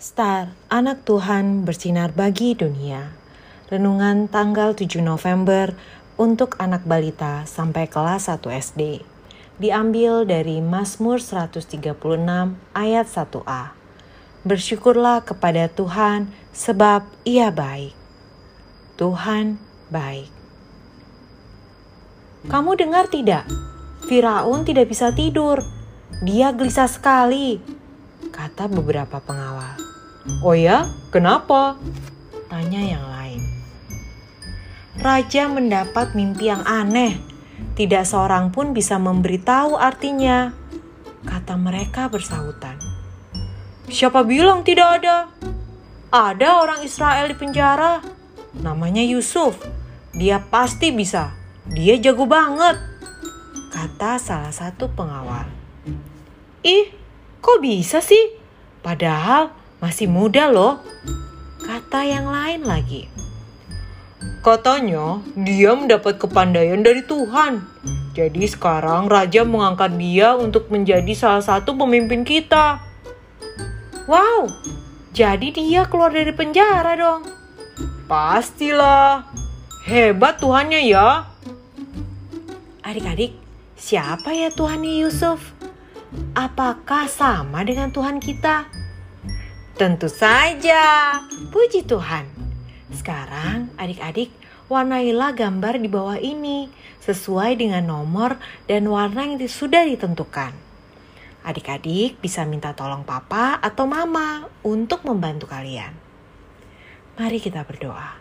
Star, anak Tuhan bersinar bagi dunia. Renungan tanggal 7 November untuk anak balita sampai kelas 1 SD. Diambil dari Mazmur 136 ayat 1a. Bersyukurlah kepada Tuhan sebab ia baik. Tuhan baik. Kamu dengar tidak? Firaun tidak bisa tidur. Dia gelisah sekali, kata beberapa pengawal. Oh ya, kenapa? Tanya yang lain. Raja mendapat mimpi yang aneh. Tidak seorang pun bisa memberitahu artinya. Kata mereka bersahutan. Siapa bilang tidak ada? Ada orang Israel di penjara. Namanya Yusuf. Dia pasti bisa. Dia jago banget. Kata salah satu pengawal. Ih, kok bisa sih? Padahal masih muda loh. Kata yang lain lagi. Katanya dia mendapat kepandaian dari Tuhan. Jadi sekarang raja mengangkat dia untuk menjadi salah satu pemimpin kita. Wow, jadi dia keluar dari penjara dong. Pastilah. Hebat Tuhannya ya. Adik-adik, siapa ya Tuhannya Yusuf? Apakah sama dengan Tuhan kita? Tentu saja, puji Tuhan. Sekarang adik-adik warnailah gambar di bawah ini sesuai dengan nomor dan warna yang sudah ditentukan. Adik-adik bisa minta tolong papa atau mama untuk membantu kalian. Mari kita berdoa.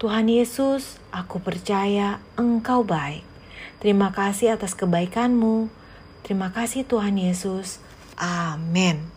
Tuhan Yesus, aku percaya Engkau baik. Terima kasih atas kebaikanmu. Terima kasih Tuhan Yesus. Amin.